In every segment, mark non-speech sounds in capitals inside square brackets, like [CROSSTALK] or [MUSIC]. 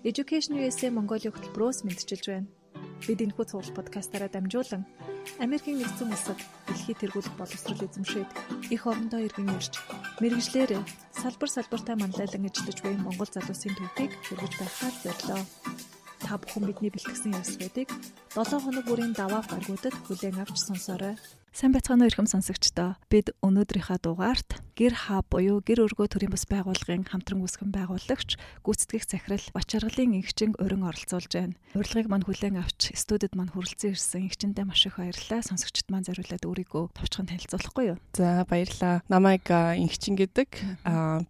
Education USA Mongolia хөтөлбөрөөс мэдчилж байна. Бид энэхүү цуглал подкастаараа дамжуулан Америкийн нэгдсэн улсад дэлхийд тэргуулах боловсрол эзэмшээд их орондоо иргэн ирж мэрэгжлэр салбар салбартаа манлайлан ажиллаж буй Монгол залуусын төвхийг хүргэж байхаар зорилоо. Та бүхэн бидний бэлтгэсэн явцуудыг 7 хоног бүрийн даваа гаргуудад хүлээн авч сонсоорой. Сайн байцгаана уу ихэм сонсогчдоо. Бид өнөөдрийнхөө дугаарт гэр хаа буюу гэр өргөө төрийн бас байгууллагын хамтран үүсгэн байгуулагч гүйцэтгэх захирал Бачаргалын игчин өрн оролцуулж байна. Урилгыг мань хүлээн авч студид мань хүрэлцэн ирсэн игчэндээ маш их баярлалаа. Сонсогчд маань зориулаад өөрийгөө товчхон танилцуулахгүй юу? За баярлалаа. Намайг игчин гэдэг.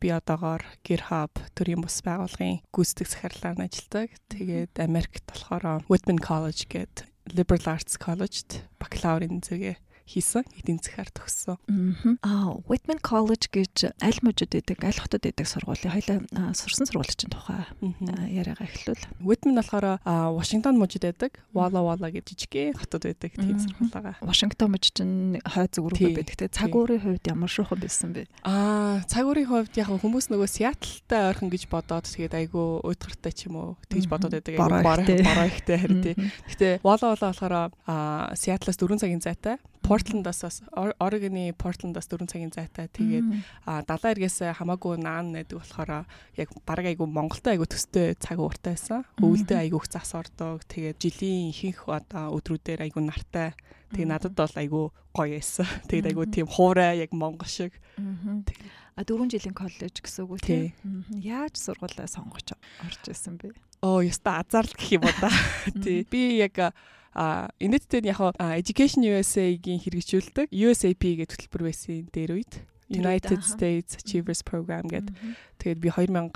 Би одоогоор гэр хаб төрийн бас байгууллагын гүйцэтгэх захирлаар ажилладаг. Тэгээд Америкт болохоор Whitman College гэдэг Liberal Arts College-д бакалаврын зэрэг хийсэн. Эдийн засгаар төгссөн. Аа, Whitman College гэж аль мужид байдаг, аль хотод байдаг сургуулийн хоёлаа сурсан сургуулийн чинь тухай яриагаа эхлүүл. Whitman болохоор Вашингтон мужид байдаг. Walla Walla гэж жижигхэн хотод байдаг тийм сургуулигаа. Вашингтон мужид чинь хой зүг рүү байдаг. Тэгээ цаг уурын хувьд ямар шуухан байсан бэ? Аа, цаг уурын хувьд яг хүмүүс нөгөө Сиэтлтай ойрхон гэж бодоод тэгээд айгүй уйтгартай ч юм уу тэгж бодоод байдаг. Бороо ихтэй харин тий. Гэтэ Walla Walla болохоор Сиэтлаас 4 цагийн зайтай Портландаас бас Орегоны Портландаас 4 цагийн зайтай тэгээд далайн эргээс хамаагүй наан найдаг болохоор яг бараг айгу Монголтой айгу төстэй цаг ууртай байсан. Өвөлдөө айгу их зас ордог. Тэгээд жилийн ихэнх одоо өдрүүдээр айгу нартай. Тэгээд надад бол айгу гоё байсан. [LAUGHS] Тэгээд айгу тийм хуурай яг монгол шиг. А 4 жилийн коллеж гэсэн үг үү. Яаж сургуулаа сонгож орж исэн бэ? Оо, яста азарлал гэх юм уу да. Тий. Би яг а инээдтэй нь яг Education USA-гийн хэрэгжүүлдэг USAP гэх төлбөр байсан дээр үед United States Achievers Program гэдэг. Тэгээд би 2006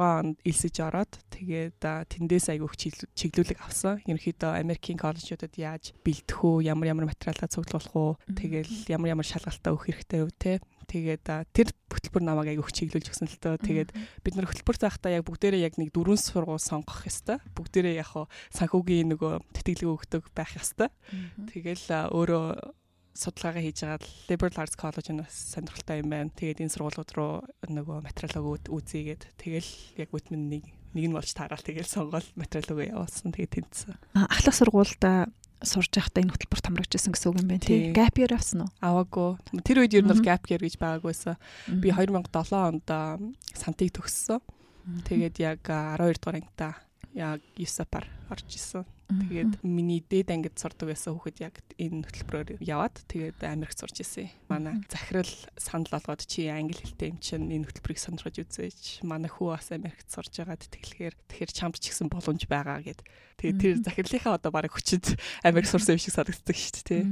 онд элсэж ороод тэгээд тэндээс айгүйх чиглүүлэг авсан. Ерөнхийдөө Америкийн коллежуудад яаж бэлтэх үү, ямар ямар материалаа цуглуулах уу, тэгэл ямар ямар шалгалтаа өгөх хэрэгтэй вэ те. Тэгээд тэр хөтөлбөр намайг айгүйх чиглүүлж өгсөн л тоо. Тэгээд бид нар хөтөлбөр заахтаа яг бүгдээрээ яг нэг дөрвөн сургууль сонгох ёстой. Бүгдээрээ яг санхүүгийн нөгөө тэтгэлэг өгдөг байх ёстой. Тэгэл өөрөө судалгаагаа хийж байгаа Liberal Arts College нь бас сонирхолтой юм байна. Тэгээд энэ сургуулиуд руу нөгөө материалыг үзьгээд тэгэл яг бүтэн нэг нэг нь болж таараал тэгэл сонгол материалыг явуулсан. Тэгээд тэнцсэн. Ахлах сургуультай сурж байхдаа энэ хөтөлбөрт хамрагдчихсан гэсэн үг юм байна тий. Gap year авсан уу? Аваагүй. Тэр үед ер нь бол gap year гэж байгаагүйсэн. Би 2007 онд сантыг төгссөн. Тэгээд яг 12 дугаар ангита яг USAP-аар орж исэн. Тэгээд миний дээд ангид сурдаг байсан хүүхэд яг энэ хөтөлбөрөөр яваад тэгээд Америкт сурч ирсэн. Манай захирал санал болгоод чи англи хэлтэй юм чинь энэ хөтөлбөрийг сонирхож үзээч. Манай хүү бас Америкт сурж байгаад тэгэлхээр тэгэхээр чамд ч гэсэн боломж байгаа гэд. Тэгээд тэр захирлынхаа одоо барыг хүчит Америк сурсан юм шиг санагддаг шүү дээ.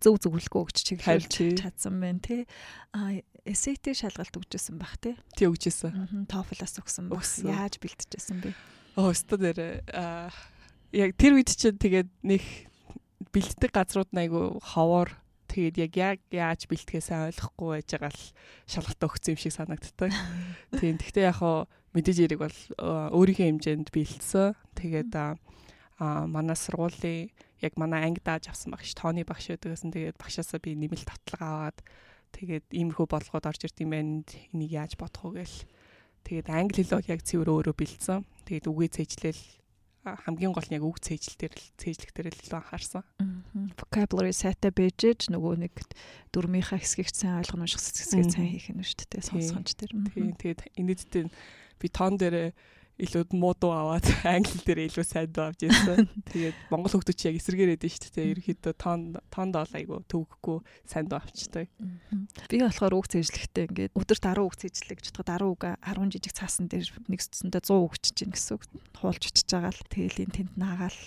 Зөв зөвлөгөө өгч чиглүүлж чадсан байна тий. А SAT шалгалт өгчээсэн баг тий. Тий өгчээсэн. TOEFL-аас өгсөн. Яаж бэлтжижсэн бэ? Оо, өстө дээр аа яг тэр үед чинь тэгээд нэг бэлддэг газрууд айгу ховоор тэгээд яг яг яаж бэлтгэхээ сайн ойлгохгүй байж байгаа л шалгалт өгсөн юм шиг санагддаг. [LAUGHS] Тийм. Гэхдээ яг хоо мэдээж яриг бол өөрийнхөө хэмжээнд бэлдсэн. Тэгээд аа манай сургуулийн яг манай анги дааж авсан багш тооны багш байдагсан. Тэгээд багшаасаа би нэмэлт татлага аваад тэгээд иймэрхүү бодлогод орж ирд юм байна. Энийг яаж бодох вэ гэл. Тэгээд англи хэл бол яг цэвэр өөрөө бэлдсэн. Тэгээд үгээ цээжлэл хамгийн гол нь яг үг цээжл дээр л цээжлэх дээр л илүү анхаарсан. Vocabulary set-а бэжэж нөгөө нэг дөрмийнхаа хэсгийг сайн ойлгох нь хэсгийг сайн хийх нь шүү дээ. Сонсгонч дээр. Тийм. Тэгээд инээдтэй би тон дээр илүү муудуу аваад [LAUGHS] англи дээр илүү сайн дуу авч ирсэн. [LAUGHS] Тэгээд монгол хүмүүс яг эсэргээр эдэн шүү дээ. Ерөнхийдөө тон тонд ол айгу төвөхгүй сайн дуу авчдаг. Би болохоор үг цэжлэхтэй ингээд өдөрт 10 үг цэжлэх гэж бодоход 10 үг 10 жижиг цаасан дээр нэг зүсэндээ 100 үг чиж гин гэсэн үг хуулж очиж байгаа л тэгэл энэ тэнд наагаал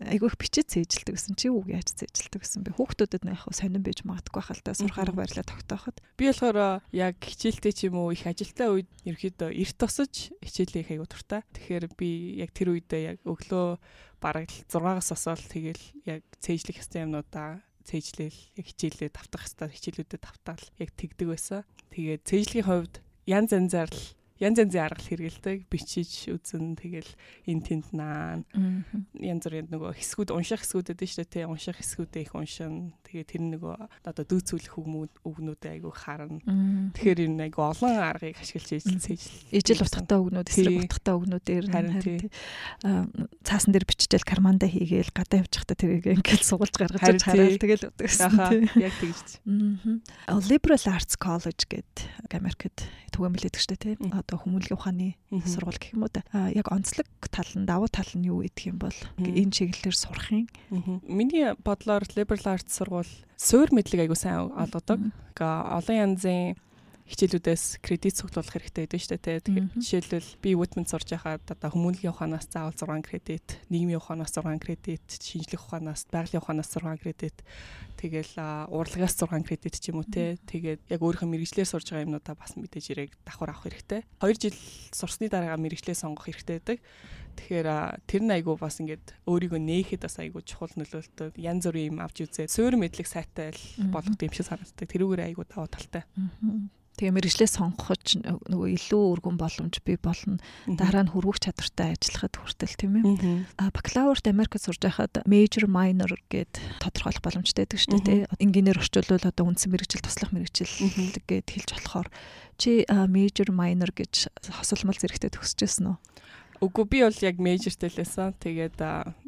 айгүй их бичиж цээжилдэг гэсэн чи үг яаж цээжилдэг гэсэн би хүүхдүүдэд нэг яг сонирн байж магадгүй хальтаа сурах арга барилаа тогтооход. Би болохоор яг хичээлтэй ч юм уу их ажилтаа үед ерөөхдөө эрт тосож хичээлээ их айгүй туртаа тэгэхээр би яг тэр үедээ яг өглөө бараг 6-аас осоол тэгэл яг цээжлэх хэвээр юмнуудаа цээжлээл яг хичээлээ тавтах хэвээр хичээлүүдэд тавтаал яг тэгдэг байсан. Тэгээд цээжлийн хувьд янз янзаар л янз янзын арга хэрэгэлдэг. Бичиж үзэн тэгэл эн тент наа. Янз бүрийн нөгөө хэсгүүд унших хэсгүүдэд нь шүү дээ. Унших хэсгүүдээ их уншин. Тэгээ тэр нөгөө одоо дүүцүүлэх үгнүүд үгнүүдээ айгүй харна. Тэгэхээр энэ айгүй олон аргыг ашиглаж ижил ижил утгатай үгнүүд, эсрэг утгатай үгнүүдээр харин цаасан дээр биччихэл карманда хийгээл гадаа явж захта тэрийг ингээд сугалж гаргаж хараад тэгэл удагсан. Яг тэгж. Аа. Liberal Arts College гэдэг Америкт түгээмэл өгч штэ тий. Одоо хүмүүнлэгийн ухааны сургууль гэх юм уу да. Яг онцлог тал нь давуу тал нь юу гэдэг юм бол энэ чиглэлээр сурахын. Миний бодлоор liberal arts сургууль суур мэдлэг айгуу сайн олгодог. Олон янзын хичээлүүдээс кредит цуглуулах хэрэгтэй гэдэг нь шүү дээ. Тэгэхээр жишээлбэл би Woodman сурж байхад одоо хүмүүнлэгийн ухаанаас заавал 6 кредит, нийгмийн ухаанаас 6 кредит, шинжлэх ухаанаас, байгалийн ухаанаас 6 кредит, тэгэл урлагаас 6 кредит ч юм уу те. Тэгээд яг өөрийнхөө мэрэгчлэр сурж байгаа юмнуудаа бас мэдээж ирэг давхар авах хэрэгтэй. 2 жил сурсны дараа мэрэгчлээ сонгох хэрэгтэй байдаг. Тэгэхээр тэр нь айгу бас ингээд өөрийгөө нээхэд бас айгу чухал нөлөөлтөд янз бүрийн юм авч үзээ. Суур мэдлэг сайтай болгох юм шиг санагддаг. Тэрүүгээр айгу даваа талтай. Тэгээ мэрэгжлээ сонгохч нөгөө илүү өргөн боломж бий болно. Дараа нь хөрвөх чадвартай ажиллахад хүртэл тийм ээ. А бакалаврт Америкт сурж байхад major minor гэд тодорхойлох боломжтой байдаг шүү дээ. Инженеэр орчуулвал одоо үндсэн мэрэгжил туслах мэрэгжил гэд хэлж болохоор чи major minor гэж хосолмол зэрэгтэй төгсөжсэн үү? Үгүй би бол яг majorтэй л байсан. Тэгээд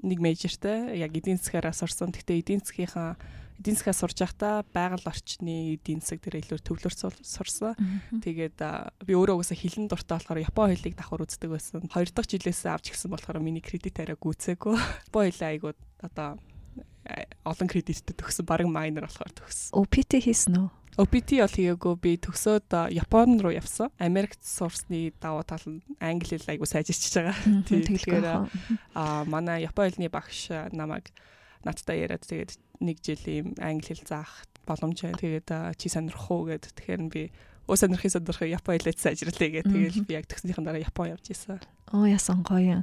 нэг majorтэй яг эдийн засгаараа сурсан. Гэтэ эдийн засгийнхаа эдийн засгаа сурж байхдаа байгаль орчны эдийн засаг дээр илүү төвлөрч сурсан. Тэгээд би өөрөө угаасаа хилэн дуртай болохоор Япон хэлийг давхар үздэг байсан. Хоёр дахь жилээс авч гисэн болохоор миний кредит арай гүцээгүй. Япон хэлээ айгуу одоо олон кредиттэй төгсөн баг майнер болохоор төгсөн. OPT хийсэн үү? OPT бол хийгээгүй би төгсөөд Япон руу явсан. Америкт сурсны давуу тал нь англи хэл айгуу сайжирч байгаа. Тэгэхээр аа манай Япон хэлний багш намайг надтай яриад тэгээд нэг жил ийм англи хэл заах боломж байна. Тэгээд чи сонирх уу гэд тэгэхээр би өө сонирхын сонирхыг Япон хэлээд сайжруулъя гэх. Тэгээд би яг төгснөхийн дараа Япон явж исэн. Оо ясан гоё.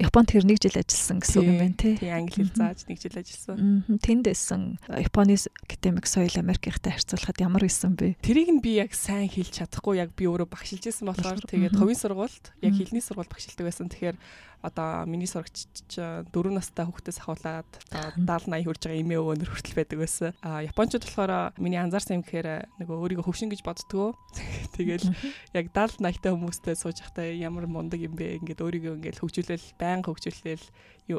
Японд тэр нэг жил ажилласан гэсэн үг юм байна тий. Тий англи хэл зааж нэг жил ажилласан. Тэнд байсан Японы академик соёл Америкийнхтай харьцуулахад ямар исэн бэ? Тэрийг нь би яг сайн хэлж чадахгүй яг би өөрөө багшилж исэн болохоор тэгээд хувийн сургуульд яг хэлний сургууль багшилдаг байсан. Тэгэхээр одоо миний сурагч 4 настай хүүхдээс ахуулаад 70 80 хүрж байгаа эмээ өвөнөр хүртэл байдаг байсан. А японочууд болохоор миний анзаарсан юм гэхээр нөгөө өөрийгөө хөвшин гэж боддгоо. [LAUGHS] Тэгэл яг 70 80 хүмүүстэй сууж байхдаа ямар мундаг юм бэ ингээд өөрийгөө ингээд хөгжүүлэл байнга хөгжүүлэл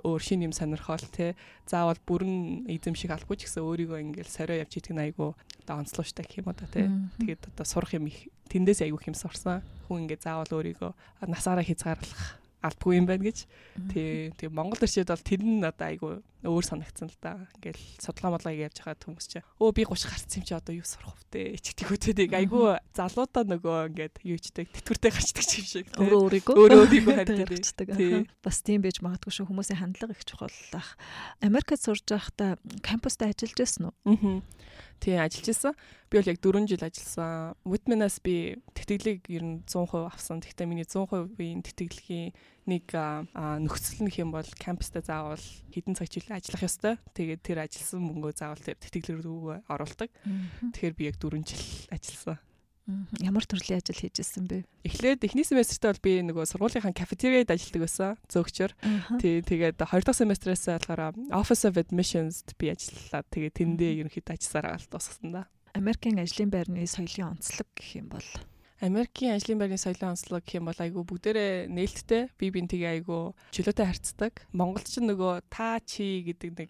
өөр шин юм сонирхол те заавал бүрэн эзэмшиг албагүй ч гэсэн өөрийгөө ингээд сорио явж идэх нь айгу одоо онцлогчтой гэх юм та те тэгээд одоо сурах юм их тэндээс айгу хэм сурсан. Хүн ингээд заавал өөрийгөө насаараа хязгаарлах алдгүй юм байна гэж. Тий. Тэгээ Монгол ирчээд бол тэр нь одоо айгүй өөр санагдсан л да. Ингээл судалгаа модлага явж байгаа хүмүүс чинь өө би 30 гарцсан юм чи одоо юу сурах вэ? Ичдэг үтэдэг айгүй залуудаа нөгөө ингээд юу ичдэг тэтгэвртэй гарчдаг юм шиг. Өөрөө өөрийгөө өөрөө өөрийгөө харьцдаг. Бас тийм байж магадгүй шүү хүмүүсийн хандлага их чухал ах. Америкт сурж байхдаа кампуста ажиллаж байсан уу? Аа. Тий, ажиллаж исэн. Би бол яг 4 жил ажилласан. Whitman-аас би тэтгэлэг ер нь 100% авсан. Гэхдээ миний 100%-ийн тэтгэлгийн нэг нөхцөл нөх юм бол кампустай заавал хэдэн цаг чиглэл ажиллах ёстой. Тэгээд тэр ажилласан мөнгөө заавал тэр тэтгэлэг рүү оруулдаг. Тэгэхээр би яг 4 жил ажилласан. Ямар төрлийн ажил хийж ирсэн бэ? Эхлээд эхний семестртээ бол би нөгөө сургуулийнхаа кафетериад ажилладаг байсан. Зөөгчөр. Тий, тэгээд хоёр дахь семестрээс болохоор Office of Admissions-д би ажиллалаа. Тэгээд тэндээ ерөнхийдөө ажилласараа л дуусгасан да. Америкийн ажлын байрны соёлын онцлог гэх юм бол Америкийн ажлын байрны соёлын онцлог гэх юм бол айгүй бүгдээрээ нээлттэй би бинтгээ айгүй чөлөөтэй харьцдаг. Монголд ч нөгөө та чи гэдэг нэг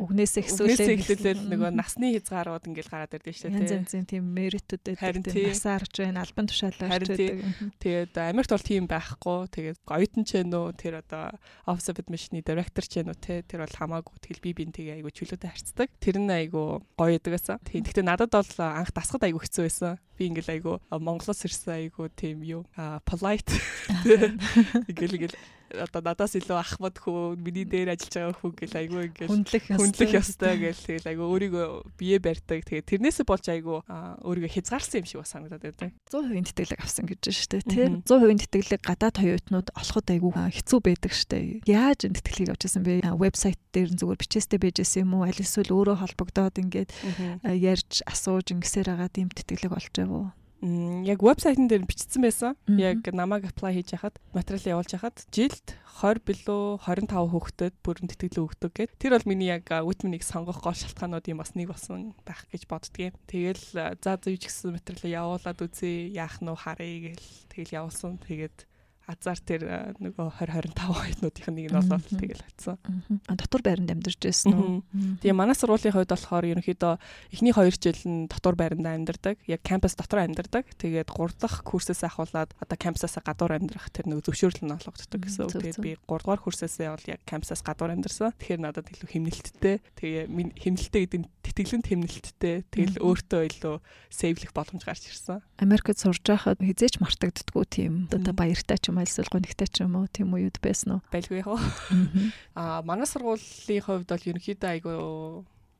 үгнээсээ эхсүүлээ эхлүүлэл нөгөө насны хязгаарууд ингээл гараад ирдэ шүү дээ. Янз янзын тийм меритүүд байдаг. Насаарч байна, албан тушаалаарч байдаг. Тэгээд Америкт бол тийм байхгүй. Тэгээд оюутан ч нөө тэр одоо Office of Admission-ы director ч нөө те тэр бол хамаагүй тэгэл би бин тэгээ айгу чөлөөтэй харцдаг. Тэр нь айгу гоё байдаг байсан. Тийм. Гэхдээ надад бол анх дасгад айгу хэцүү байсан. Би ингээл айгу Монголоос ирсэн айгу тийм юу polite [LAUGHS] ингээл ингээл одоо надаас илүү ахмад хөө миний дээр ажиллаж байгаа хүү гэл айгүй ингээл хүндлэх ёстой. гэл тэгэл айгүй өөрийгөө бие барьдаг. Тэгээ тэрнээсээ болж айгүй өөрийгөө хязгаарсан юм шиг бас санагдаад байдаг 100% тэтгэлэг авсан гэж байна шүү дээ тийм 100% тэтгэлэг гадаад хоёртнууд олоход айгүй хэцүү байдаг шүү дээ яаж энэ тэтгэлгийг авчихсан бэ? Вебсайт дээр зүгээр бичээстэй байжсэн юм уу? Аль эсвэл өөрөө холбогдоод ингээд ярьж асууж ингэсээр байгаа тийм тэтгэлэг олж байв уу яг вебсайтн дээр бичсэн байсан. Яг намайг apply хийж яхад материал явуулж яхад жилд 20 билүү 25 хүүхдэд бүрэн тэтгэлэг өгдөг гэд. Тэр бол миний яг үтмэнийг сонгох гол шалтгаанууд юм бас нэг болсон байх гэж боддгийн. Тэгэл за зав ч гэсэн материал явуулаад үзье. Яах нь харъя гэл тэгэл явуулсан. Тэгээд азар тэр нөгөө 20 25 хоёрнуудынх нь нэг нь болоод тэгэл атсан. Дотор байранд амьдарч байсан уу? Тэгээ манай сургуулийн хувьд болохоор ерөнхийдөө эхний 2 жил нь дотор байранд амьдардаг. Яг кампус дотор амьдардаг. Тэгээд 3 дахь курсээс ахуулаад одоо кампусаас гадуур амьдрах тэр нөгөө зөвшөөрөл нь олгогддог гэсэн үг. Тэгээд би 3 дугаар курсээсээ бол яг кампусаас гадуур амьдарсан. Тэгэхээр надад илүү хэмнэлттэй. Тэгээ хэмнэлттэй гэдэг нь тэтгэлэнт хэмнэлттэй. Тэгэл өөртөө илүү сейвлэх боломж гарч ирсэн. Америкт сурж байхад хизээч мартагддггүй тийм одоо баяртай ч юм уу эсвэл гонигтай ч юм уу тийм үед байсан уу? Байлгүй яг. [LAUGHS] Аа манай сургуулийн хувьд бол ерөнхийдөө айгу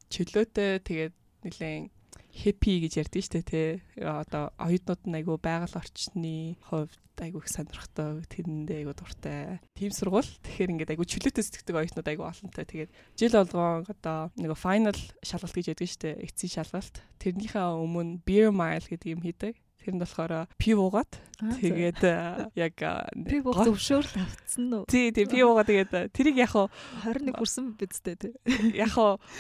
чөлөөтэй тэгээд нэлээд хэппи гэж ярьдэн штэ тий. Одоо оюутнууд нь айгу байгаль орчны хувьд айгу их сонирхтой тэрэндээ айгу дуртай. Тим сургууль. Тэгэхээр ингээд айгу чөлөөтэй сэтгэдэг оюутнууд айгу олонтой. Тэгээд жил болгон одоо нэг final шалгалт гэж яддаг штэ. Эцсийн шалгалт. Тэрнийхээ өмнө beer mile гэдэг юм хийдэг. Нь болохоор пив уугаад тэгээд яг пив уух зөвшөөрөл авцсан уу? Тий, тий, пив уугаад тэгээд тэрийг яг 21 хүрсэн бидтэй тий. Яг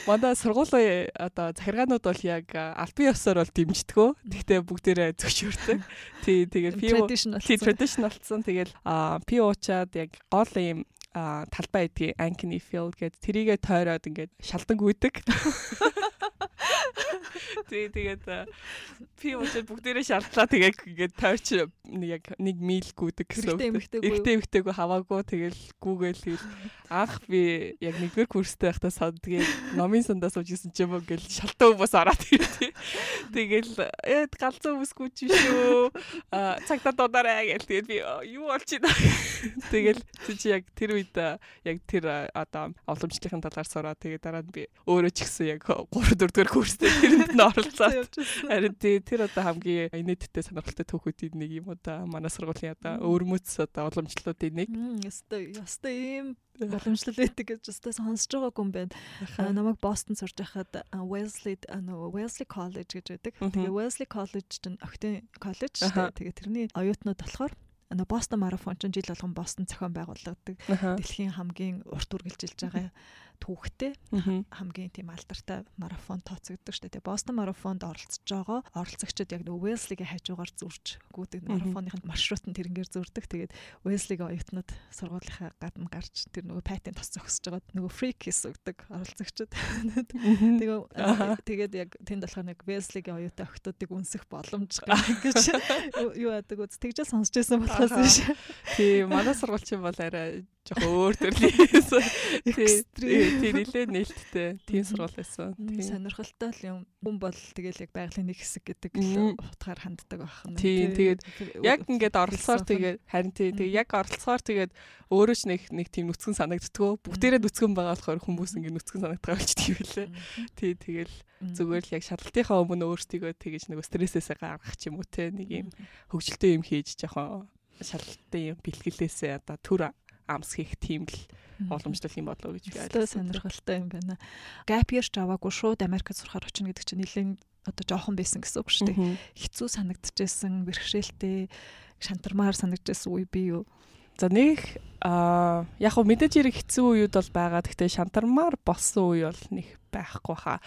манай сургуулийн одоо захиргаанууд бол яг албан ёсоор бол дэмждэггүй. Гэхдээ бүгдээрээ зөвшөөрдөг. Тий, тэгээд пив тий tradition болсон. Тэгээд пив уучаад яг гол юм талбай гэдгийг Ankeny Field гэдэг тэрийгэ тойроод ингээд шалдан гүйдэг. Тий тэгээд пи уучаад бүгдээрээ шаардлаа тэгээд ингээд тойрч яг нэг мил гүдэг гэсэн үг. Ихтэй ихтэйгөө хаваагүй тэгэл гүүгээл тэгэл анх би яг нэгдүгээр курстэй байхдаа сод тэгээд номын сандаа сууж исэн ч юм уу гэл шалтаа хүмүүс ороод ирдээ. Тэгэл ээ галзуу хүмүүсгүй ч шүү. А цагтаа дуудаарай гэл тэгээд би юу болж байна. [LAUGHS] Тэгэл чи яг тэр үед яг тэр одоо овломжлынхын талаар сураа тэгээд дараа нь би өөрөө ч гэсэн яг 3 4 дугаар курстэй тэрэнд нь оролцоод харин тэр одоо хамгийн инээдтэй сонирхолтой түүхүүдийн нэг юм одоо манай сургуулийн одоо өвөрмөц одоо уламжлалуудын нэг. Ястай ястай ийм боломжлол байдаг гэж өстой сонсож байгаагүй юм байна. Намайг Бостон сурж байхад Wellesley нөгөө Wellesley College гэж байдаг. Тэгээ Wellesley College чинь охтын коллеж шүү дээ. Тэгээ тэрний оюутнууд болохоор нөгөө Бостон марафон чинь жил болгон Бостон зохион байгуулагддаг. Дэлхийн хамгийн урт үргэлжилж байгаа түүхтэй хамгийн тийм алдартай марафон тооцогддог шүү дээ. Бостон марафонд оролцож байгаа оролцогчид яг Уэлслигийн хажуугаар зурж гүйдэг марафоныхын маршрут нь тэрнгээр зурдаг. Тэгээд Уэлслигийн оюутнууд сургуулийнхаа гадна гарч тэр нөгөө патент тос зогсож байгаа нөгөө фрик кис өгдөг оролцогчид. Тэгээ тэгээд яг тэнд болохоор нэг Уэлслигийн оюутан охтуудыг үнсэх боломж гэж [LAUGHS] юу яадаг үз. Тэгжэл сонсч байсан болохоос биш. Тийм манай сургуульчин бол арай жоохон өөр төрлийн тийм нилээ нээлттэй. Тийм сургууль байсан. Тийм сонирхолтой юм. Хүн бол тэгэл яг байгалийн нэг хэсэг гэдэг утгаар ханддаг байх нь. Тийм тэгээд яг ингээд оролцоор тэгээд харин тийм тэгээд яг оролцоор тэгээд өөрөө ч нэг нэг тийм нүцгэн санагддгөө. Бүгдээрээ нүцгэн байгаа болохоор хүмүүс ингээд нүцгэн санагдгаа болчдөг юм лээ. Тийм тэгэл зүгээр л яг шалгалтынхаа өмнө өөртөө тэгэж нэг стрессээсээ гаргах ч юм уу те нэг юм хөвгөлтэй юм хийж жоохон шалгалтын юм бэлтгэлээсээ одоо төр амс хийх тийм л боломжтой юм болоо гэж би ойлгосон. Сонирхолтой юм байна. Gap year ч аваагүй шууд Америкт сурахаар очино гэдэг чинь нэлээд одоо жоохон байсан гэсэн үг шүү дээ. Хэцүү санагдчихсэн, бэрхшээлтэй, шантармаар санагдчихсэн үе би юу? За нэг а яг хөө мэдээж хэрэг хэцүү үеуд бол байгаа. Гэхдээ шантармаар болсон үе бол нэг байхгүй хаа.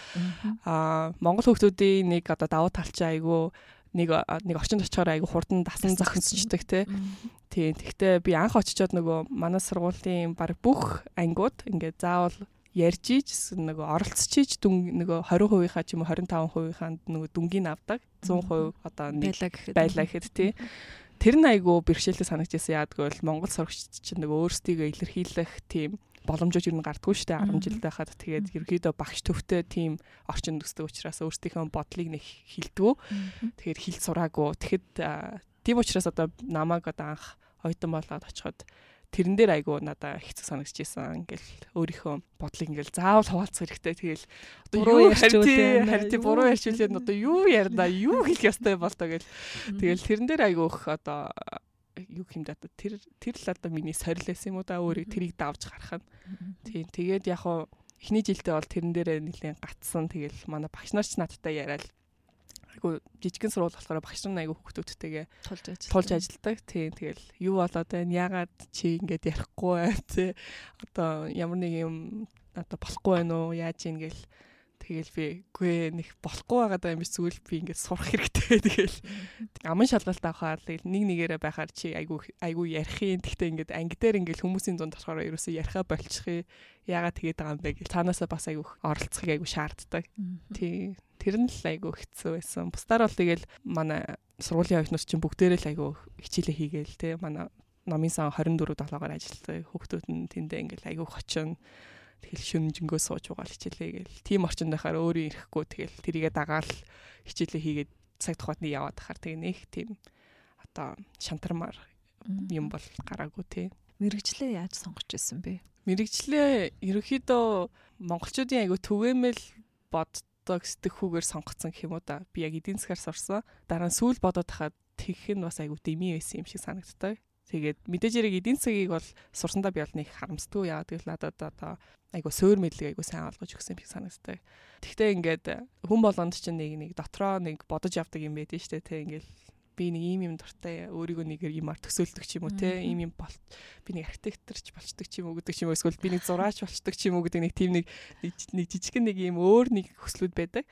А Монгол хүмүүсийн нэг одоо давуу талчаа айгүй нэг нэг орчинд очихоор айгүй хурдан дасан зохицчдаг те. Тийм. Тэгтээ би анх очичоод нөгөө манай сургуулийн баг бүх ангиуд ингээд заавал ярьж иж нөгөө оролцож иж дүн нөгөө 20%-ийнхаа ч юм уу 25%-ийнхаа нөгөө дүнгийн авдаг 100% одоо байлаа гэхэд тий. Тэр нь айгүй бэрхшээлтэй санагдчихсан яадгүй бол Монгол сурагчид чинь нөгөө өөрсдийгөө илэрхийлэх тийм боломжууд юу гардггүй дээ 10 жил байхад тэгээд ерөөдөө багш төвтэй тийм орчин төсдөг учраас өөрсдийнхөө бодлыг нэг хилдэггүй. Тэгэхээр хилд сураагүй. Тэгэхэд тийм учраас одоо намайг одоо анх оюутан болоод очиход тэрэн дээр айгу надаа хэцүү санагдаж байсан. Ингээл өөрийнхөө бодлыг ингээл заавал хуваалцах хэрэгтэй. Тэгэл одоо юу ярьчих харин буруу ярьчихлээ одоо юу ярина юу хэлэх ёстой болтоо гэл. Тэгэл тэрэн дээр айгу их одоо юу юм да тэр тэр л одоо миний сорилээс юм уу да өөрийг тэрийг давж гарах нь. Тийм тэгээд яг хуу эхний жилдээ бол тэрэн дээрээ нэлээд гатсан. Тэгэл манай багш нар ч надтай яриад айгу жижигэн сургууль болохоор багш нар айгу хүүхдүүдтэйгээ тулж ажилладаг. тулж ажилладаг. Тийм тэгэл юу болоод байна? Ягаад чи ингэж ярихгүй бай тээ. Одоо ямар нэг юм одоо болохгүй байна уу? Яаж ийн гэл Тэгэл би үгүй нэг болохгүй байгаад байгаа юм биш зүгээр би ингээд сурах хэрэгтэй. [LAUGHS] Тэгэл аман шалгалт авахаар тэгэл нэг нэгээрээ байхаар чи айгу айгу ярих юм. Гэхдээ ингээд анги дээр ингээд хүмүүсийн дунд болохоор ерөөсөө ярихаа болчих. Яагаад тэгээд байгаа юм бэ гэл цаанаасаа бас айгу оролцохыг айгу шаарддаг. Тий. Тэр нь л айгу хэцүү байсан. Бусдаар бол тэгэл манай сургуулийн оюутнууд чинь бүгдээрээ л айгу хичээлээ хийгээл те манай номын сан 24 7-оор ажилладаг. Хүүхдүүд нь тэндээ ингээл айгу хочин Тэгэл шүнжэнгөө сууж угаал хичээлээ гээл. Тим орчинд байхаар өөрөө ирэхгүй тэгэл тэрийгэ дагаал хичээлээ хийгээд цаг тухайд нь яваад хахаар тэгээ нэг тийм одоо шантармаар юм бол гараагүй тий. Мэргэжлээ яаж сонгож ирсэн бэ? Мэргэжлээ ерөөхдөө монголчуудын айгу түгээмэл боддог сэтгэхүүгээр сонгоцсон гэх юм уу да. Би яг эдийн засгаар сурсан. Дараа нь сүүл бодоод хахад тэгэх нь бас айгу дэми байсан юм шиг санагддаг. Тэгээд мэдээж яриг эдийн засгийг бол сурсандаа би бол нэг харамсдгүй яа тэгэл надад одоо айгу суур мэдлэг айгу сайн олгож өгсөн би санагддаг. Тэгтээ ингээд хүн болгонд чинь нэг нэг дотроо нэг бодож явдаг юм байдэн штэ тэ ингээл би нэг ийм юм дуртай өөрийгөө нэг юмар төсөөлдөг ч юм уу те ийм юм бол би нэг архитекторч болчдөг ч юм уу гэдэг ч юм уу эсвэл би нэг зураач болчдөг ч юм уу гэдэг нэг тийм нэг нэг жижигхэн нэг ийм өөр нэг хүслүүд байдаг.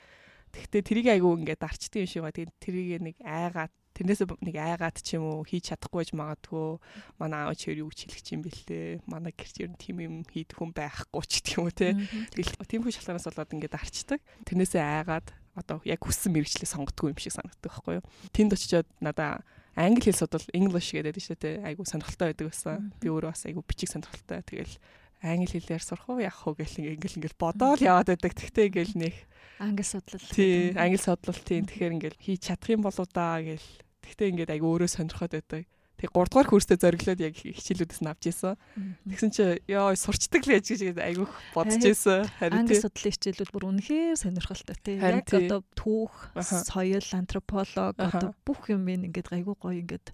Тэгтээ тэрийг айгу ингээд дарчдаг юм шиг ба тэгээд тэрийг нэг айгаад тэрнээсээ нэг айгаад ч юм уу хийж чадахгүй байж магадгүй. Манай аав чи юу гэж хэлэх юм бэлээ манай гэрч ер нь тийм юм хийдэх хүн байхгүй ч гэх юм уу те. Тэгэл тийм хүн шалтгаанаас болоод ингээд арчдаг. Тэрнээсээ айгаад одоо яг хүссэн мэрэгчлээ сонгодгүй юм шиг санагддаг байхгүй юу? Тэнд очиод надаа англи хэл судал english гэдэг шүү дээ айгу сонирхолтой байдаг байсан. Би өөрөө бас айгу бичиг сонирхолтой. Тэгэл англи хэлээр сурах уу яах уу гэл ингээл ингээл бодоол яваад байдаг. Тэгтээ ингээл нэг англи судлал. Тий, англи судлал тийм. Тэгэхээр ингээл хийж чадах юм болоо да гэл. Тэгтээ ингээд айгу өөрөө сонирхоод байдаг. Тэг 3 дугаар курстээ зориглоод яг хичээлүүдээс нь авч ийсэн. Тэгсэн чи ёо сурчдаг л яж гэж айгу бодож ийсэн. Харин англи судлалын хичээлүүд бүр үнэхээр сонирхолтой тий. Яг одоо түүх, соёл, антрополог одоо бүх юм ингээд айгу гоё ингээд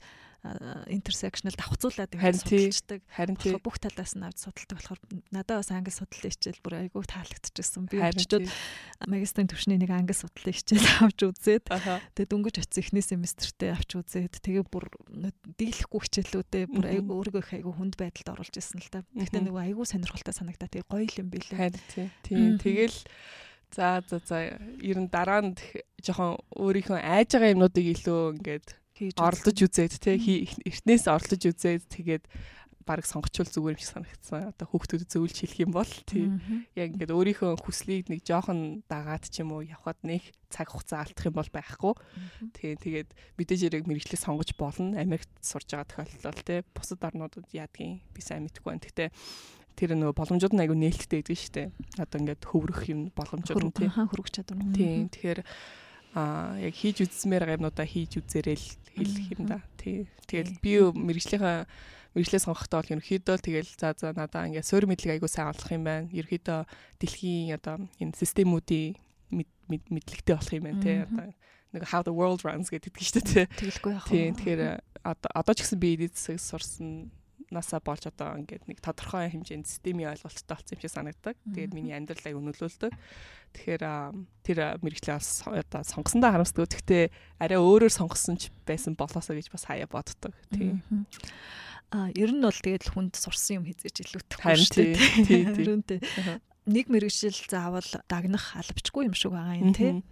интерсекшнл давхцуулаад ингээд судалждаг. Харин тий бүх талаас нь авч судалдаг болохоор надад бас англи судлалын хичээл бүр айгүй таалагдчихсан. Би өчигдөр магистрийн төвшний нэг англи судлалын хичээл [LAUGHS] авч үзээд тэгээ дөнгөж очив эхний семестртээ авч үзээд тэгээ бүр дийлэхгүй хичээлүүдээ бүр айгүй өөрийгөө их айгүй хүнд байдалд оруулж ирсэн л та. Гэхдээ нөгөө айгүй сонирхолтой санагдаа тэгээ гоё юм билээ. Харин тий. Тийм тэгэл За за за ер нь дараа нь жоохон өөрийнхөө айж байгаа юмнуудыг илүү ингээд оролдож үзээд те эртнээс оролдож үзээд тэгээд баг сонгочвол зүгээр юм шиг санагдсан. Одоо хүүхдүүдэд зөвлөж хэлэх юм бол тий. Яг ингээд өөрийнхөө хүслийг нэг жоохон дагаад ч юм уу явхад нэг цаг хугацаа алдах юм бол байхгүй. Тий. Тэгээд мэдээж хэрэг мэрэгчлээ сонгож болно. Америкт сурж байгаа тохиолдол тий. Бусад орнуудад яадгийн би сайн мэдэхгүй байна. Гэхдээ тэр нөгөө боломжууд нь айгүй нээлттэй гэдэг нь шүү дээ. Одоо ингээд хөврөх юм боломжууд нь тий. Хөрөх чадвар. Тий. Тэгэхээр а яг хийж үзсмээр юмнуудаа хийж үзээрэл хэлэх юм да. Тий. Тэгэл би мэрэгжлийнхаа мэрэгчлээ сонгохдоо бол ерөнхийдөө тэгэл за за надаа ингээд суур мэдлэг айгуу сайн олох юм байна. Ерөнхийдөө дэлхийн одоо энэ системүүдийн мэдлэгтэй болох юм байна тий. Одоо нэг how the world runs гэдэг чинь тий. Тэгэлгүй яах вэ? Тий. Тэгэхээр одоо одоо ч гэсэн би эдийн засаг сурсан насаа болж одоо ингээд нэг тодорхой хэмжээнд системийн ойлголттой болсон юм шиг санагддаг. Тэгээд миний амьдралыг өнөөлүүлдэг. Тэгэхээр тэр мэрэгчлээ одоо сонгосондоо харамсдаг. Гэхдээ арай өөрөөр сонгосон ч байсан болоосоо гэж бас хаяа боддог. Тийм. А ер нь бол тэгээд хүнд сурсан юм хизээж илүүтэй. Харин тийм. Тийм нэг мэрэгжил заавал дагнах албачгүй юм шиг байгаа юм тий.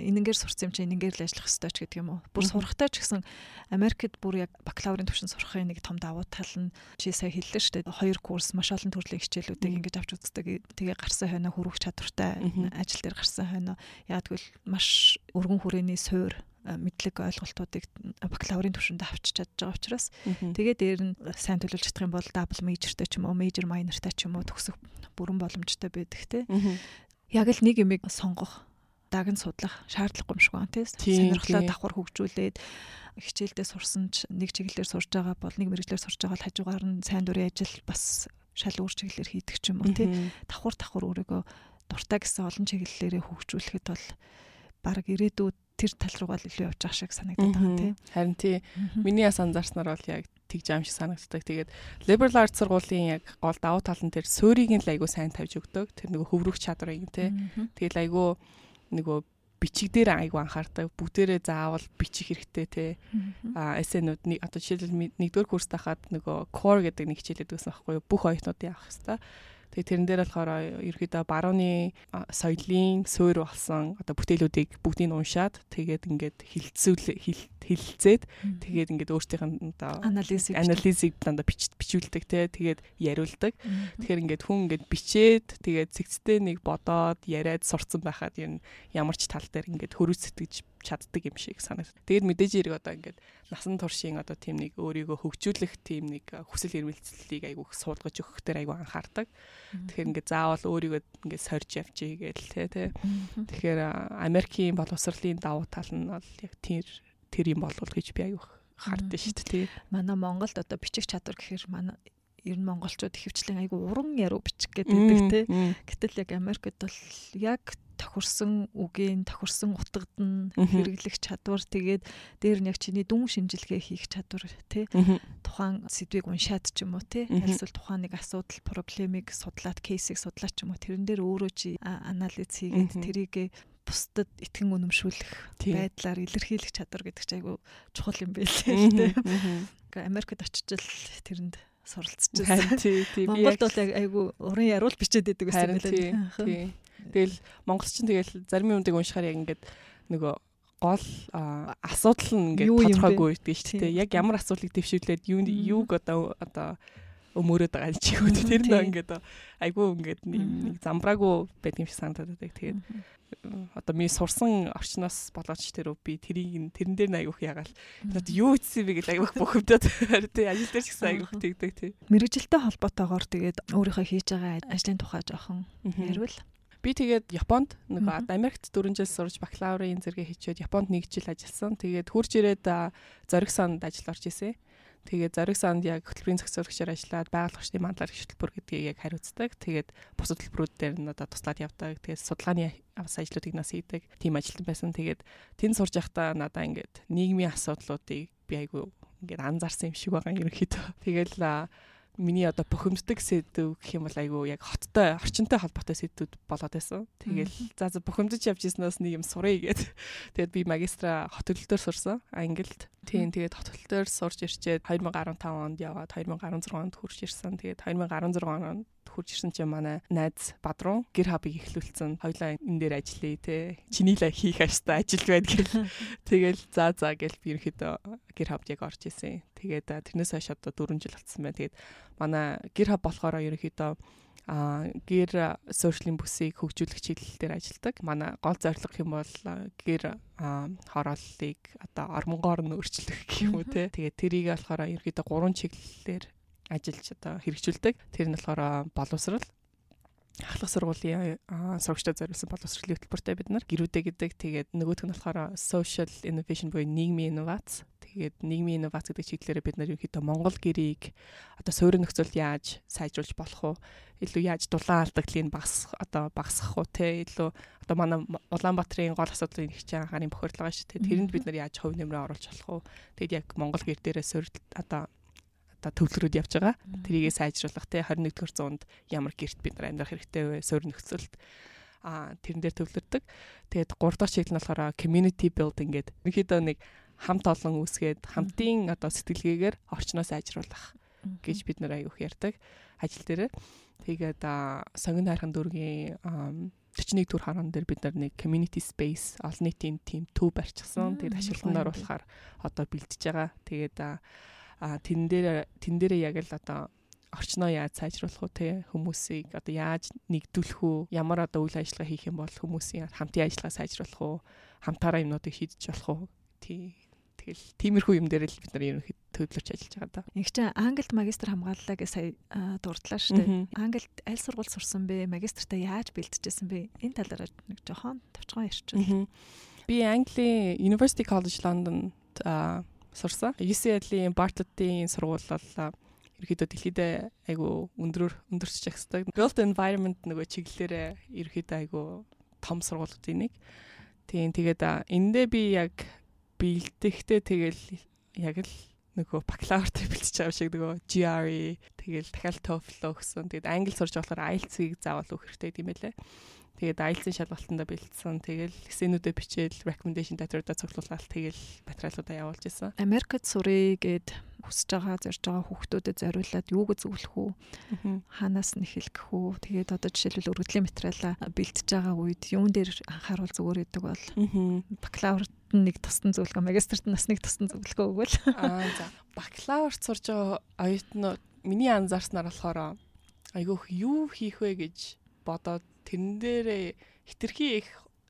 Энэнгээр сурсан юм чи энэнгээр л ажиллах ёстой ч гэдэг юм уу. Бүр сурахтаа ч гэсэн Америкт бүр яг бакалаврын түвшин сурахын нэг том давуу тал нь чи сая хэллээ шүү дээ. Хоёр курс маш олон төрлийн хичээлүүдийг ингэж авч үздэг. Тэгээ гарсан хойно хөрвөх чадвартай ажил дээр гарсан хойно яа тэгвэл маш өргөн хүрээний суур мэдлэг ойлголтуудыг бакалаврын түвшинд авчиж чадж байгаа учраас тэгээд дээр нь сайн төлөвлөж чадах юм бол дабл мейжертэй ч юм уу мейжер майнертай ч юм уу төгсөх бүрэн боломжтой байдаг те. Яг л нэг юмыг сонгох даг нь судлах шаардлагагүй юм шиг байна тийм сонирхлоо давхар хөгжүүлээд хичээлдээ сурсан ч нэг чиглэлээр сурж байгаа бол нэг мэрэгчлэр сурж байгаа л хажуугаар нь сайн дурын ажил бас шал өөр чиглэлээр хийдэг ч юм уу тийм давхар давхар өөрийгөө дуртай гэсэн олон чиглэлээрээ хөгжүүлэхэд бол баг ирээдүйд тэр тал руугаа илүү явж байгаа шиг санагдаад байгаа тийм. Харин тий. Миний яс анзаарснаар бол яг тэгж аим шиг санагддаг. Тэгээд liberal arts сургуулийн яг гол давуу тал нь тэр суурийг нь л айгүй сайн тавьж өгдөг. Тэр нөгөө хөврөх чадрыг тий. Тэгэл айгүй нөгөө бичиг дээр айгу анхаардаг. Бүгдээрээ заавал бичих хэрэгтэй те. А эсэнүүд нэг одоо жишээлбэл нэгдүгээр курс тахад нөгөө core гэдэг нэг хичээлээд байсан байхгүй юу? Бүх оюутнуудын авах хэрэгтэй. Тэгээ тэрэн дээр болохоор ерөөдөө барууны соёлын суурь болсон одоо бүтээлүүдийг бүгдийг уншаад тэгээд ингээд хилцүүл хилцээд тэгээд ингээд өөртөөх нь одоо анализ анализыг дандаа бичүүлдэг те тэгээд яриулдаг. Тэгэхээр ингээд хүн ингээд бичээд тэгээд цэгцтэй нэг бодоод яриад сурцсан байхад юм ямар ч тал дээр ингээд хөрөс сэтгэж чаддаг юм шиг санагдав. Тэгээд мэдээж хэрэг одоо ингээд насан туршийн одоо тийм нэг өөрийгөө хөгжүүлэх тийм нэг хүсэл эрмэлзлийг айгүйх суулгаж өгөх дээр айгүй анхаардаг. Тэгэхээр ингээд заавал өөрийгөө ингээд сорж явчих гээл те тэ. Тэгэхээр Америкийн боловсролын давуу тал нь бол яг тэр тэр юм болов гэж би айгүйх хардсан шүү дээ. Манай Монголд одоо бичих чадвар гэхээр манай ер нь монголчууд ихэвчлэн айгу уран яруу бичих гэдэг те. Гэтэл яг Америкт бол яг тохирсон үгийн тохирсон утгад нь хэрэглэх чадвар. Тэгээд дээр нь яг чиний дүн шинжилгээ хийх чадвар тий тухайн сэдвийг уншаад ч юм уу тий альсвал тухайн нэг асуудал проблемыг судлаад кейсийг судлаад ч юм уу тэрэн дээр өөрөө чи анализ хийгээд тэрийг бусдад итгэн үнэмшүүлэх байдлаар илэрхийлэх чадвар гэдэг чинь айгүй чухал юм байлээ тий. Америкт очиж л тэрэнд суралцчихсан. Монголд бол айгүй уран яруул бичээд идэг гэсэн юм лээ. Тэгэл монголч чинь тэгэл зарим юмдыг уншихаар яг ингээд нөгөө гол асуудал нь ингээд тодорхойгүй гэдэг шүү дээ. Яг ямар асуудлыг дэвшүүлээд юу юуг одоо одоо өмөрөөд байгаа юм чи үү? Тэр нөө ингээд айгүй ингээд нэг замбраагүй байдаг юм шиг санагдаад байдаг. Тэгээд одоо ми сурсан орчноос болооч тэр би тэрийг тэрэн дээр аягүйх ягаал надад юу ийцсэн бэ гэж аягүйх бөхөвдөд тий. Ажил дээр ч гэсэн аягүйх тэгдэг тий. Мэрэгжилтэй холбоотойгоор тэгээд өөрийнхөө хийж байгаа ажлын тухай жоохон ярил Би тэгээд Японд нөгөө Америкт 4 жил сурж бакалаврын зэрэгээ хийчихэд Японд 1 жил ажилласан. Тэгээд хурж ирээд зориг санд ажил орж исэн. Тэгээд зориг санд яг хөтөлбөрийн зохицуулагчаар ажиллаад байгууллагчдын мандлаар хөтөлбөр гэдгийг яг хариуцдаг. Тэгээд бус хөтөлбөрүүд дээр нь одоо туслаад явдаг. Тэгээд судалгааны бас ажлуудыг нас хийдэг. Тим ажилтан байсан. Тэгээд тэнд сурж байхдаа надаа ингээд нийгмийн асуудлуудыг би айгүй ингээд анзаарсан юм шиг байгаа юм ерөнхийдөө. [LAUGHS] Тэгэл миний одоо бухимддаг сэдв гэх юм бол айгүй яг хоттой орчинтой холбоотой сэдвүүд болоод байсан. Тэгэл за за бухимдаж явж ирснээс нэг юм сурыг гээд [LAUGHS] тэгээд би магистра хот төлөлтөөр сурсан Англид. Тийм тэгээд хот төлөлтөөр сурч ирчээд 2015 онд яваад 2016 онд хурж ирсэн. Тэгээд 2016 онд хурж ирсэн чинь манай найз Бадруу гэр хабыг эхлүүлсэн. Хоёлаа энэ дээр ажиллая те. Чиний л хийх аштай ажил байд гэл. [LAUGHS] Тэгэл за за гэл би ерөөхдөө гэр хабд яг орж исэн. Тэгээд тэрнээс хойш одоо 4 жил болсон байна. Тэгээд манай гэр хаб болохоор ерөөхдөө а гэр сошиалын бүсийг хөгжүүлэх чиглэлээр ажилладаг. Манай гол зорилго юм бол гэр хорооллыг одоо ормонгоор нь өөрчлөх гэх юм уу те. Тэгээд тэрийг болохоор ерөөдөө гурван чиглэлээр ажиллаж одоо хэрэгжүүлдэг. Тэр нь болохоор боловсрал ахлах сургуулийн сурагчдад зориулсан боловсролын хөтөлбөртэй бид нар гэрүүдэ гэдэг. Тэгээд нөгөөх нь болохоор social innovation буюу нийгмийн инновац. Тэгээд нийгмийн инновац гэдэг чиглэлээр бид нар ерөнхийдөө Монгол гэрийг одоо суурин нөхцөлд яаж сайжруулж болох вэ? Илүү яаж дулаан алдагдлыг багас одоо багасгах уу те илүү одоо манай Улаанбаатарын гол асуудлын их чанга анхаарын бохирдлага шүү дээ. Тэрэнд бид нар яаж хувь нэмрээ оруулж болох вэ? Тэгэд яг Монгол гэр дээрээ суурь одоо одоо төвлөрөөд явж байгаа. Тэрийгээ сайжруулах те 21-р зуунд ямар гэрт бид нар амьдрах хэрэгтэй вэ? Суурь нөхцөлд а тэрэн дээр төвлөрдөг. Тэгээд 3 дахь чиглэл нь болохоор community building гэдэг. Ерөнхийдөө нэг хамт олон үүсгээд хамтын одоо сэтгэлгээгээр орчноо сайжруулах гэж бид нар аяг их ярьдаг ажил дээр. Тэгээд сонгон хайрхан дүүргийн 41 төр хараан дээр бид нар нэг community space олон нийтийн team төв барьчихсан. Тэгээд ашиглалтанд оруулахаар одоо бэлдэж байгаа. Тэгээд тэн дээр тэн дээрээ яг л одоо орчноо яаж сайжруулах уу те хүмүүсийг одоо яаж нэгдүүлэх үү ямар одоо үйл ажиллагаа хийх юм бол хүмүүсийн хамтын ажиллагаа сайжруулах уу хамтаараа юмнуудыг шийдэж болох уу тий тэгэл тиймэрхүү юм дээр л бид нар ерөнхийд төлөвлөж ажиллаж байгаа да. Нэг чинь Англид магистр хамгааллаа гэж сая дурдлаа шүү дээ. Англид аль сургууль сурсан бэ? Магистртаа яаж бэлтжижсэн бэ? Энэ талаараа нэг жоохон товчхон ярьчихвал. Би Английн University College London сурсан. UCL-ийн Bartlett-ийн сургууль бол ерөөдөө дэлхийд айгу өндрөөр өндөрч жагсдаг. Built environment нөгөө чиглэлээр ерөөдөө айгу том сургуулиудын нэг. Тийм тэгээд эндээ би яг бэлдэхтэй тэгэл яг л нөгөө бакалаврт бэлтэж байгаа шиг нөгөө GRE тэгэл дахиад TOEFL өгсөн. Тэгээд англи сурж болохоор IELTS-ийг заавал өгөх хэрэгтэй юм байлээ. Тэгээд IELTS-ийн шалгалтанд бэлдсэн. Тэгэл эсэнүүдэд бичээл recommendation letter-уудаа цуглуулаад тэгэл материалуудаа явуулж исэн. Америкт сурыг гэд хүсэж байгаа зорж байгаа хүүхдүүдэд зориулаад юуг зөвлөх үү? Хаанаас нь эхлэх үү? Тэгээд одоо жишээлбэл өргөдлийн материалаа бэлтэж байгаа үед юун дээр анхааруул зүгээр идэг бол бакалаврт нэг тусдан зөвлөгөө, магистрт нас нэг тусдан зөвлөгөө өгвөл. Аа за. Бакалаврт сурж байгаа оюутнууд миний анзаарснаар болохоор айгүйх юу хийх вэ гэж бодоод тэрэн дээрээ хитрхи их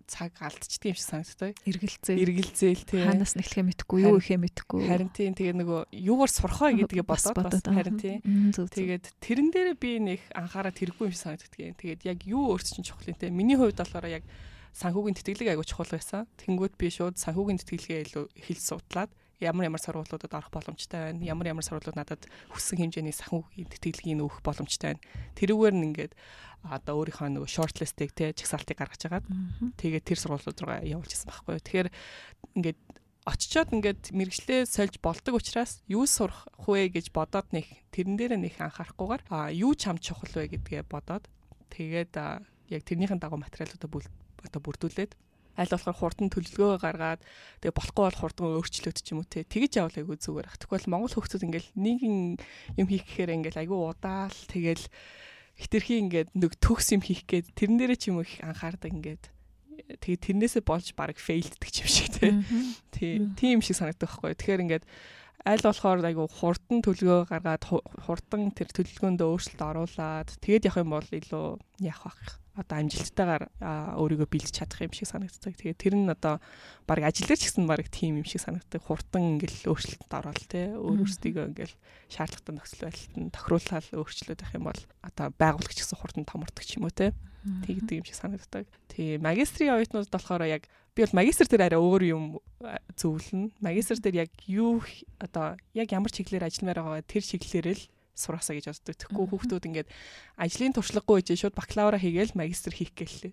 цаг алдчихдаг юм шиг санагддаг. Эргэлзээ. Эргэлзээл тий. Ханаас нь эхлэхээ мэдэхгүй, юу ихээ мэдэхгүй. Харин тий тэгээ нөгөө юугаар сурах вэ гэдгээ бодоод бас харин тий. Тэгээд тэрэн дээрээ би нэг анхаарал хэрэггүй юм шиг санагддаг. Тэгээд яг юу өөрчлөн чухал юм те. Миний хувьд болохоор яг санхүүгийн тэтгэлэг айгуу чухал байсан. Тэнгүүд би шууд санхүүгийн тэтгэлгээ илүү эхэлж судлаад ямар ямар сургуулиудад орох боломжтой байна. Ямар ямар сургуулиуд надад хүссэн хэмжээний санхүүгийн тэтгэлгийг өгөх боломжтой байна. Тэрүүгээр нь ингээд одоо өөрийнхөө нөгөө shortlist-ийг те чагсаалтыг гаргаж агаад тэгээд тэр сургуулиуд руу явуулж исэн байхгүй юу. Тэгэхээр ингээд очичоод ингээд мэрэгчлээ сольж болдог учраас юу сурах вэ гэж бодоод нэг тэрэн дээр нэг анхаарахгүйгээр а юу ч хам чухал вэ гэдгээ бодоод тэгээд яг тэрнийхэн дагуу материалуудаа одоо бүрдүүлээд аль болохоор хурдан төлөвлөгөө гаргаад тэгээ болохгүй бол хурдан өөрчлөөд ч юм уу те тэгэж явал айгүй зүгээр ах. Тэгвэл Монгол хөгцөд ингээл нэгэн юм хийх гэхээр ингээл айгүй удаал тэгэл хитрхи ингээд нэг төгс юм хийх гээд тэрэн дээрээ ч юм их анхаардаг ингээд тэгээ тэрнээсээ болж баг фейлддэг юм шиг те. Тий. Тийм шиг санагддаг байхгүй. Тэгэхээр ингээд аль болохоор айгу хурдан төлгөө гаргаад хурдан тэр төлөвлөгөөндөө өөрчлөлт оруулад тэгээд явах юм бол илүү яах вэ? Одоо амжилттайгаар өөрийгөө бэлдэж чадах юм шиг санагддаг. Тэгээд тэр нь одоо баг ажил дээр ч гэсэн баг тийм юм шиг санагддаг. Хурдан ингээл өөрчлөлтөнд ороод те өөр өөрсдийгөө ингээл шаардлагатай нөхцөл байдалд тохируулаад өөрчлөөд байх юм бол одоо байгууллагч гэсэн хурдан томордог ч юм уу те. Тэгдэг юм шиг санагддаг. Тий магистрийн оюутнууд болохоор яг би бол магистр дээр арай өөр юм зөвлөнө. Магистр дээр яг юу одоо яг ямар чиглэлээр ажилламаар байгаа тэр чиглэлээр л сураасаа гэж боддог. Тэгэхгүй хүүхдүүд ингээд ажлын туршлагагүй гэж шууд бакалавра хийгээл магистр хийх гэлээ.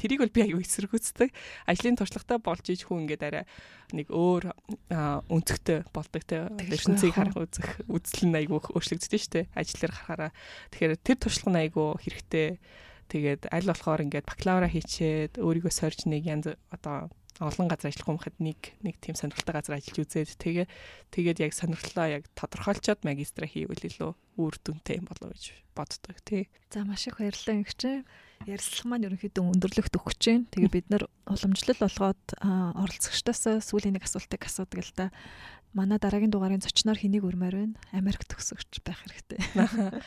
Тэрийг бол би аюу эсэргүүцдэг. Ажлын туршлагатай болж иж хүн ингээд арай нэг өөр өнцгтэй болдог те. Ертөнцийг харах үзэх үзэл нь аюу өөрчлөгддөг шүү дээ. Ажил дээр харахаараа. Тэгэхээр тэр туршлага нь аюу хэрэгтэй. Тэгээд аль болохоор ингээд бакалавра хийчээд өөрийгөө сорж нэг янз одоо олон газар ажиллах юм хад нэг нэг тийм сонирхолтой газар ажиллаж үзээд тэгээ тэгээд яг сонирхлоо яг тодорхойлцоод магистра хийвэл илүү үр дүнтэй юм болов гэж боддог тий. За маш их баярлалаа ингэч ярьслах маань ерөнхийдөө өндөрлөгт өгч जैन. Тэгээ бид нар уламжлал болгоод оролцогчдоос сүүлийн нэг асуултыг асуудаг л да манай дараагийн дугаарын зочноор хэнийг өрмөр байна? Америк төгсөгч байх хэрэгтэй. [LAUGHS]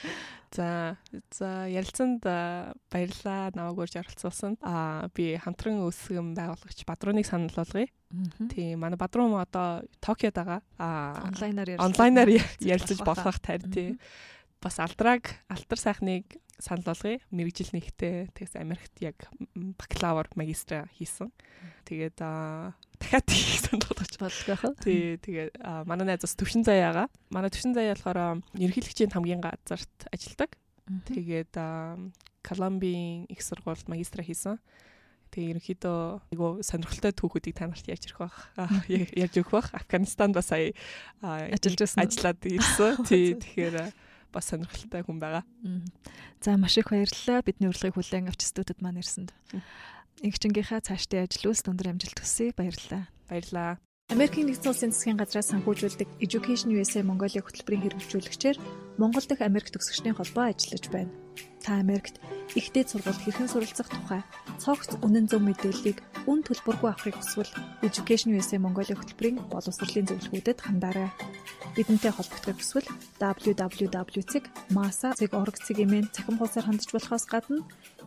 За за ярилцсанд баярлалаа намайг урьж оролцуулсанд. Аа би хамтран өсгөн байгуулагч Бадруныг санал болгоё. Тийм манай Бадрун одоо Токиод байгаа. Аа онлайнаар онлайнаар ярилцаж болох тарь тий. Бас алдраг алтар сайхныг санал болгоё. Мэргэжил нэгтээ тэгээс Америкт яг бакалавр магистра хийсэн. Тэгээд дахиад [LAUGHS] хийх санал болгож болгох. Тий, тэгээ манай найз бас төвшин заяага. Манай төвшин заяа болохоор ерөнхийлөгчийн хамгийн газарт ажилладаг. Тэгээд Колумбийн их сургуульд магистра хийсэн. Тэгээ ерөнхийдөө айгу сонирхолтой түүхүүдийг та нарт ярьж ирэх бах. [LAUGHS] Ярьж өгөх бах. Афганистанд бас сая ажиллаж байсан. Ажиллаад ирсэн. Тий, тэгэхээр бас сонирхолтой хүн байгаа. За маш их баярлалаа. Бидний урилгыг хүлээн авч студид маань ирсэнд. Игчингийнхаа цаашдын ажил үйлс өндөр амжилт хүсье. Баярлалаа. Баярлалаа. Америкийн нэгдсэн улсын засгийн газраас санхүүжүүлдэг Education USA Mongolia хөтөлбөрийн хэрэгжүүлэгчээр Монгол дахь Америк төгсөгчдийн холбоо ажиллаж байна. Та Америкт ихтэй сургуульд хэрхэн суралцах тухай цогц үнэн зөв мэдээллийг үн төлбөргүй авахыг хүсвэл Education USA Mongolia хөтөлбөрийн боловсролын зөвлөгөөдөд хандаарай. Бидэнтэй холбогдохыг хүсвэл www.masa.org-ийн цахим хуудасаар хандж болохоос гадна